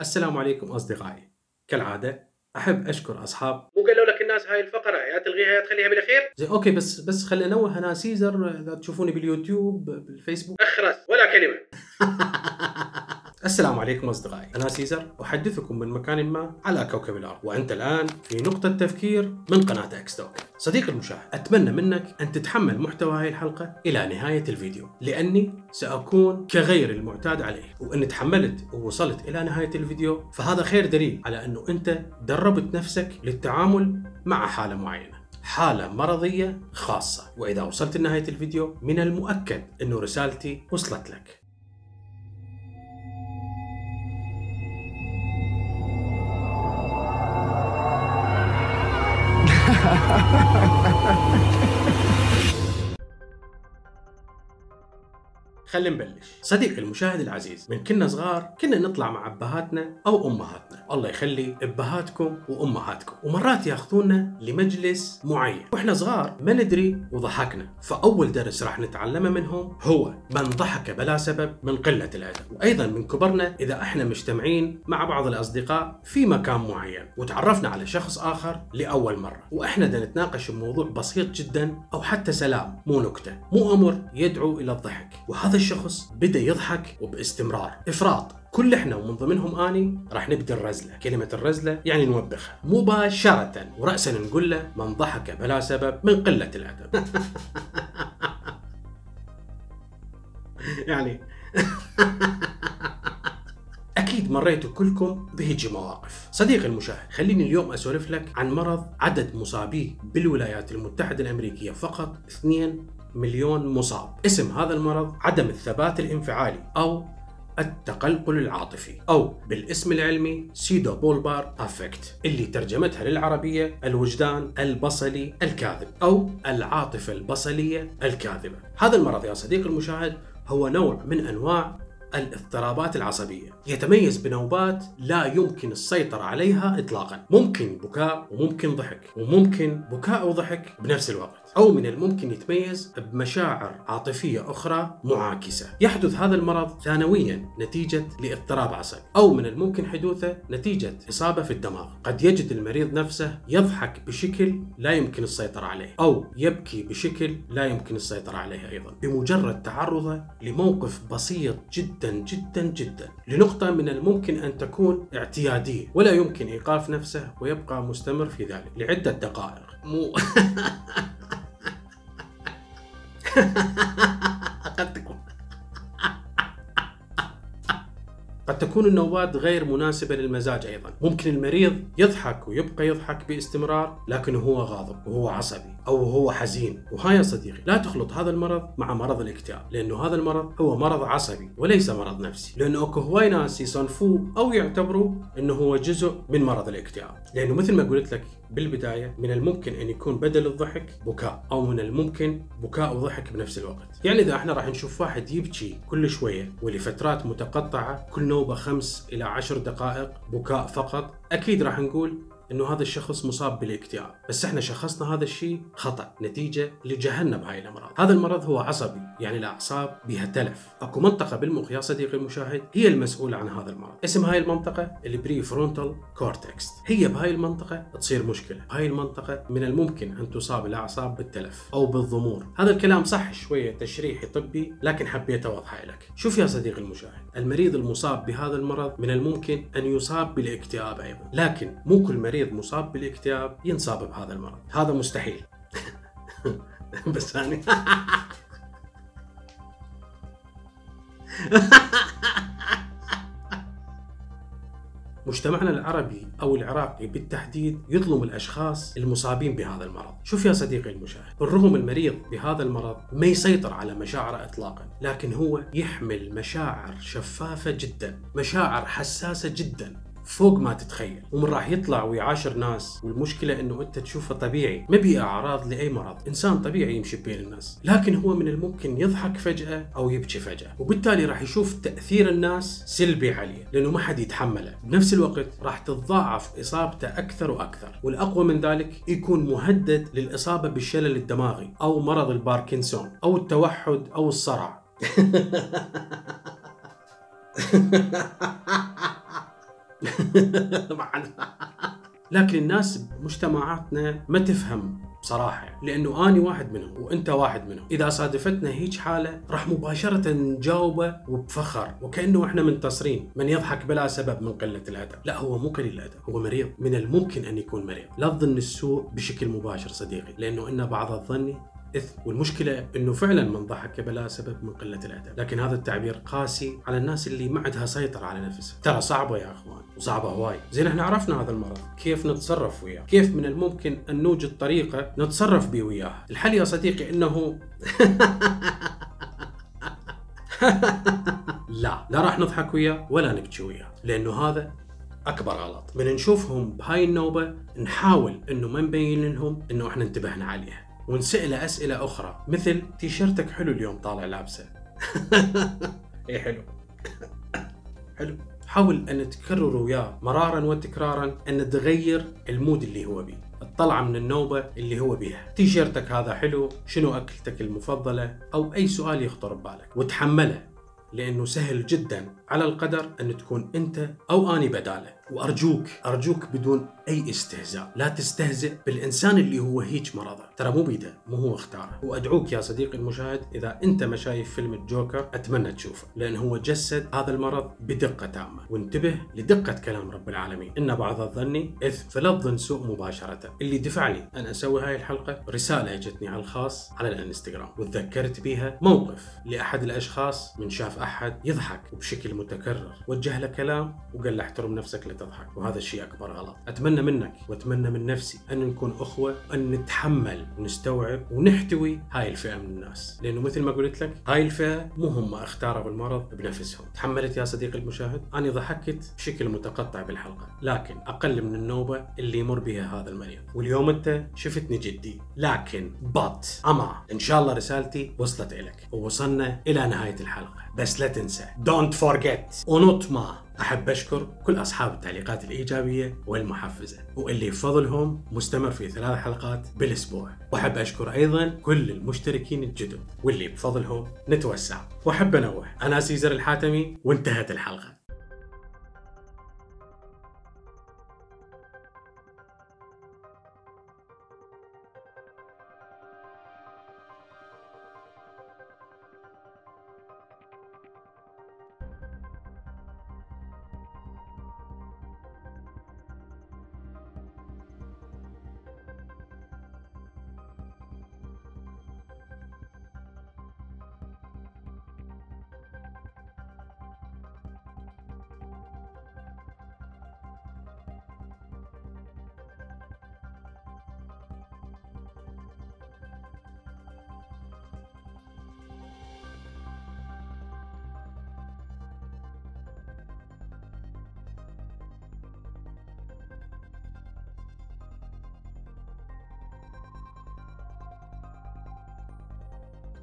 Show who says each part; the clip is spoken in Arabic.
Speaker 1: السلام عليكم أصدقائي. كالعادة أحب أشكر أصحاب.
Speaker 2: مو قالوا لك الناس هاي الفقرة يا تلغيها يا تخليها بالأخير؟
Speaker 1: زي okay بس بس خلي أنوه أنا سيزر إذا تشوفوني باليوتيوب بالفيسبوك.
Speaker 2: أخرس ولا كلمة.
Speaker 1: السلام عليكم أصدقائي. أنا سيزر أحدثكم من مكان ما على كوكب الأرض. وأنت الآن في نقطة تفكير من قناة أكستوك. صديقي المشاهد أتمنى منك أن تتحمل محتوى هذه الحلقة إلى نهاية الفيديو لأني سأكون كغير المعتاد عليه. وإن تحملت ووصلت إلى نهاية الفيديو فهذا خير دليل على أنه أنت دربت نفسك للتعامل مع حالة معينة حالة مرضية خاصة. وإذا وصلت لنهاية الفيديو من المؤكد أنه رسالتي وصلت لك. ハハハハ خلينا نبلش. صديقي المشاهد العزيز من كنا صغار كنا نطلع مع أبهاتنا أو أمهاتنا. الله يخلي أبهاتكم وأمهاتكم. ومرات ياخذونا لمجلس معين. وإحنا صغار ما ندري وضحكنا. فأول درس راح نتعلمه منهم هو من ضحك بلا سبب من قلة الأدب. وأيضا من كبرنا إذا إحنا مجتمعين مع بعض الأصدقاء في مكان معين. وتعرفنا على شخص آخر لأول مرة. وإحنا بدنا نتناقش بموضوع بسيط جدا أو حتى سلام مو نكتة. مو أمر يدعو إلى الضحك. وهذا الشخص بدا يضحك وباستمرار إفراط كل إحنا ومن ضمنهم آني راح نبدأ الرزلة، كلمة الرزلة يعني نوبخها مباشرة وراسا نقول له من ضحك بلا سبب من قلة الأدب. يعني أكيد مريتوا كلكم بهيجي مواقف. صديقي المشاهد، خليني اليوم أسولف لك عن مرض عدد مصابيه بالولايات المتحدة الأمريكية فقط 2 مليون مصاب. اسم هذا المرض عدم الثبات الانفعالي أو التقلقل العاطفي أو بالاسم العلمي سيدو بولبار أفكت اللي ترجمتها للعربية الوجدان البصلي الكاذب أو العاطفة البصلية الكاذبة. هذا المرض يا صديقي المشاهد هو نوع من أنواع الاضطرابات العصبية. يتميز بنوبات لا يمكن السيطرة عليها إطلاقا. ممكن بكاء وممكن ضحك وممكن بكاء وضحك بنفس الوقت. أو من الممكن يتميز بمشاعر عاطفية أخرى معاكسة. يحدث هذا المرض ثانويا نتيجة لاضطراب عصبي. أو من الممكن حدوثه نتيجة إصابة في الدماغ. قد يجد المريض نفسه يضحك بشكل لا يمكن السيطرة عليه. أو يبكي بشكل لا يمكن السيطرة عليه أيضا. بمجرد تعرضه لموقف بسيط جدا جدا جدا لنقطة من الممكن أن تكون اعتيادية. ولا يمكن إيقاف نفسه ويبقى مستمر في ذلك. لعدة دقائق. مو. تكون النوبات غير مناسبة للمزاج أيضا. ممكن المريض يضحك ويبقى يضحك باستمرار لكن هو غاضب وهو عصبي أو هو حزين. وها يا صديقي لا تخلط هذا المرض مع مرض الاكتئاب لأنه هذا المرض هو مرض عصبي وليس مرض نفسي. لأنه أكو هواي ناس يصنفوه أو يعتبروا أنه هو جزء من مرض الاكتئاب. لأنه مثل ما قلت لك بالبداية من الممكن أن يكون بدل الضحك بكاء أو من الممكن بكاء وضحك بنفس الوقت. يعني إذا إحنا راح نشوف واحد يبكي كل شوية ولفترات متقطعة كل نوبة خمس إلى عشر دقائق بكاء فقط أكيد راح نقول إنه هذا الشخص مصاب بالاكتئاب، بس إحنا شخصنا هذا الشيء خطأ نتيجة لجهلنا بهاي الأمراض، هذا المرض هو عصبي، يعني الاعصاب بها تلف، أكو منطقة بالمخ يا صديقي المشاهد هي المسؤولة عن هذا المرض، اسم هاي المنطقة ال prefrontal cortex، هي بهاي المنطقة تصير مشكلة، بهاي المنطقة من الممكن أن تصاب الأعصاب بالتلف أو بالضمور، هذا الكلام صح شوية تشريحي طبي لكن حبيت أوضحه لك، شوف يا صديقي المشاهد، المريض المصاب بهذا المرض من الممكن أن يصاب بالإكتئاب أيضا، لكن مو كل مريض مريض مصاب بالاكتئاب ينصاب بهذا المرض. هذا مستحيل. بس يعني مجتمعنا العربي أو العراقي بالتحديد يظلم الأشخاص المصابين بهذا المرض، شوف يا صديقي المشاهد، بالرغم المريض بهذا المرض ما يسيطر على مشاعره اطلاقا، لكن هو يحمل مشاعر شفافة جدا، مشاعر حساسة جدا، فوق ما تتخيل. ومن راح يطلع ويعاشر ناس والمشكلة إنه أنت تشوفه طبيعي. ما بي أعراض لأي مرض. إنسان طبيعي يمشي بين الناس. لكن هو من الممكن يضحك فجأة أو يبكي فجأة. وبالتالي راح يشوف تأثير الناس سلبي عليه لأنه ما حد يتحمله. بنفس الوقت راح تتضاعف إصابته أكثر وأكثر. والأقوى من ذلك يكون مهدد للإصابة بالشلل الدماغي أو مرض الباركنسون أو التوحد أو الصرع. لكن الناس بمجتمعاتنا ما تفهم بصراحة لأنه أنا واحد منهم وأنت واحد منهم. إذا صادفتنا هيج حالة راح مباشرة نجاوبه وبفخر وكأنه إحنا منتصرين. من يضحك بلا سبب من قلة الأدب. لا هو مو قليل الأدب هو مريض. من الممكن أن يكون مريض. لا تظن السوء بشكل مباشر صديقي لأنه إن بعض الظن إثم والمشكلة أنه فعلا من ضحك بلا سبب من قلة الأدب. لكن هذا التعبير قاسي على الناس اللي ما عندها سيطرة على نفسها. ترى صعبة يا أخوان. وصعبة هواي. زين إحنا عرفنا هذا المرض. كيف نتصرف وياه؟ كيف من الممكن أن نوجد طريقة نتصرف بيه وياه؟ الحل يا صديقي أنه لا. لا راح نضحك وياه ولا نبكي وياه. لأنه هذا أكبر غلط. من نشوفهم بهاي النوبة نحاول إنه ما نبين لهم إنه إحنا انتبهنا عليها. ونسأله أسئلة أخرى مثل تيشيرتك حلو اليوم طالع لابسه؟ إيه حلو. حلو. حاول أن تكرر وياه مرارا وتكرارا أن تغير المود اللي هو بيه الطلعة من النوبة اللي هو بيها. تيشيرتك هذا حلو شنو أكلتك المفضلة؟ أو أي سؤال يخطر ببالك وتحمله. لأنه سهل جدا على القدر أن تكون أنت أو أني بدالة. وأرجوك أرجوك بدون أي استهزاء. لا تستهزئ بالإنسان اللي هو هيج مرضه. ترى مو بيده مو هو اختاره. وأدعوك يا صديقي المشاهد إذا أنت ما شايف فيلم الجوكر أتمنى تشوفه لأن هو جسد هذا المرض بدقة تامة. وانتبه لدقة كلام رب العالمين. إن بعض الظن اثم فلا تظن سوء مباشرة. اللي دفع لي أن أسوي هاي الحلقة رسالة أجتني على الخاص على الإنستغرام. وتذكرت بيها موقف لأحد الأشخاص من شاف أحد يضحك بشكل متكرر. وجه له كلام وقال له احترم نفسك لا تضحك وهذا الشيء أكبر غلط. أتمنى منك وأتمنى من نفسي أن نكون أخوة أن نتحمل ونستوعب ونحتوي هاي الفئة من الناس. لأنه مثل ما قلت لك هاي الفئة مو هم اختاروا المرض بنفسهم. تحملت يا صديقي المشاهد؟ أنا ضحكت بشكل متقطع بالحلقة. لكن أقل من النوبة اللي يمر بها هذا المريض. واليوم أنت شفتني جدي. لكن بط أما إن شاء الله رسالتي وصلت لك ووصلنا إلى نهاية الحلقة. بس لا تنسى. forget و not ما. أحب أشكر كل أصحاب التعليقات الإيجابية والمحفزة. واللي بفضلهم مستمر في ثلاث حلقات بالأسبوع. وأحب أشكر أيضا كل المشتركين الجدد. واللي بفضلهم نتوسع. وأحب أنوه. أنا سيزر الحاتمي. وانتهت الحلقة.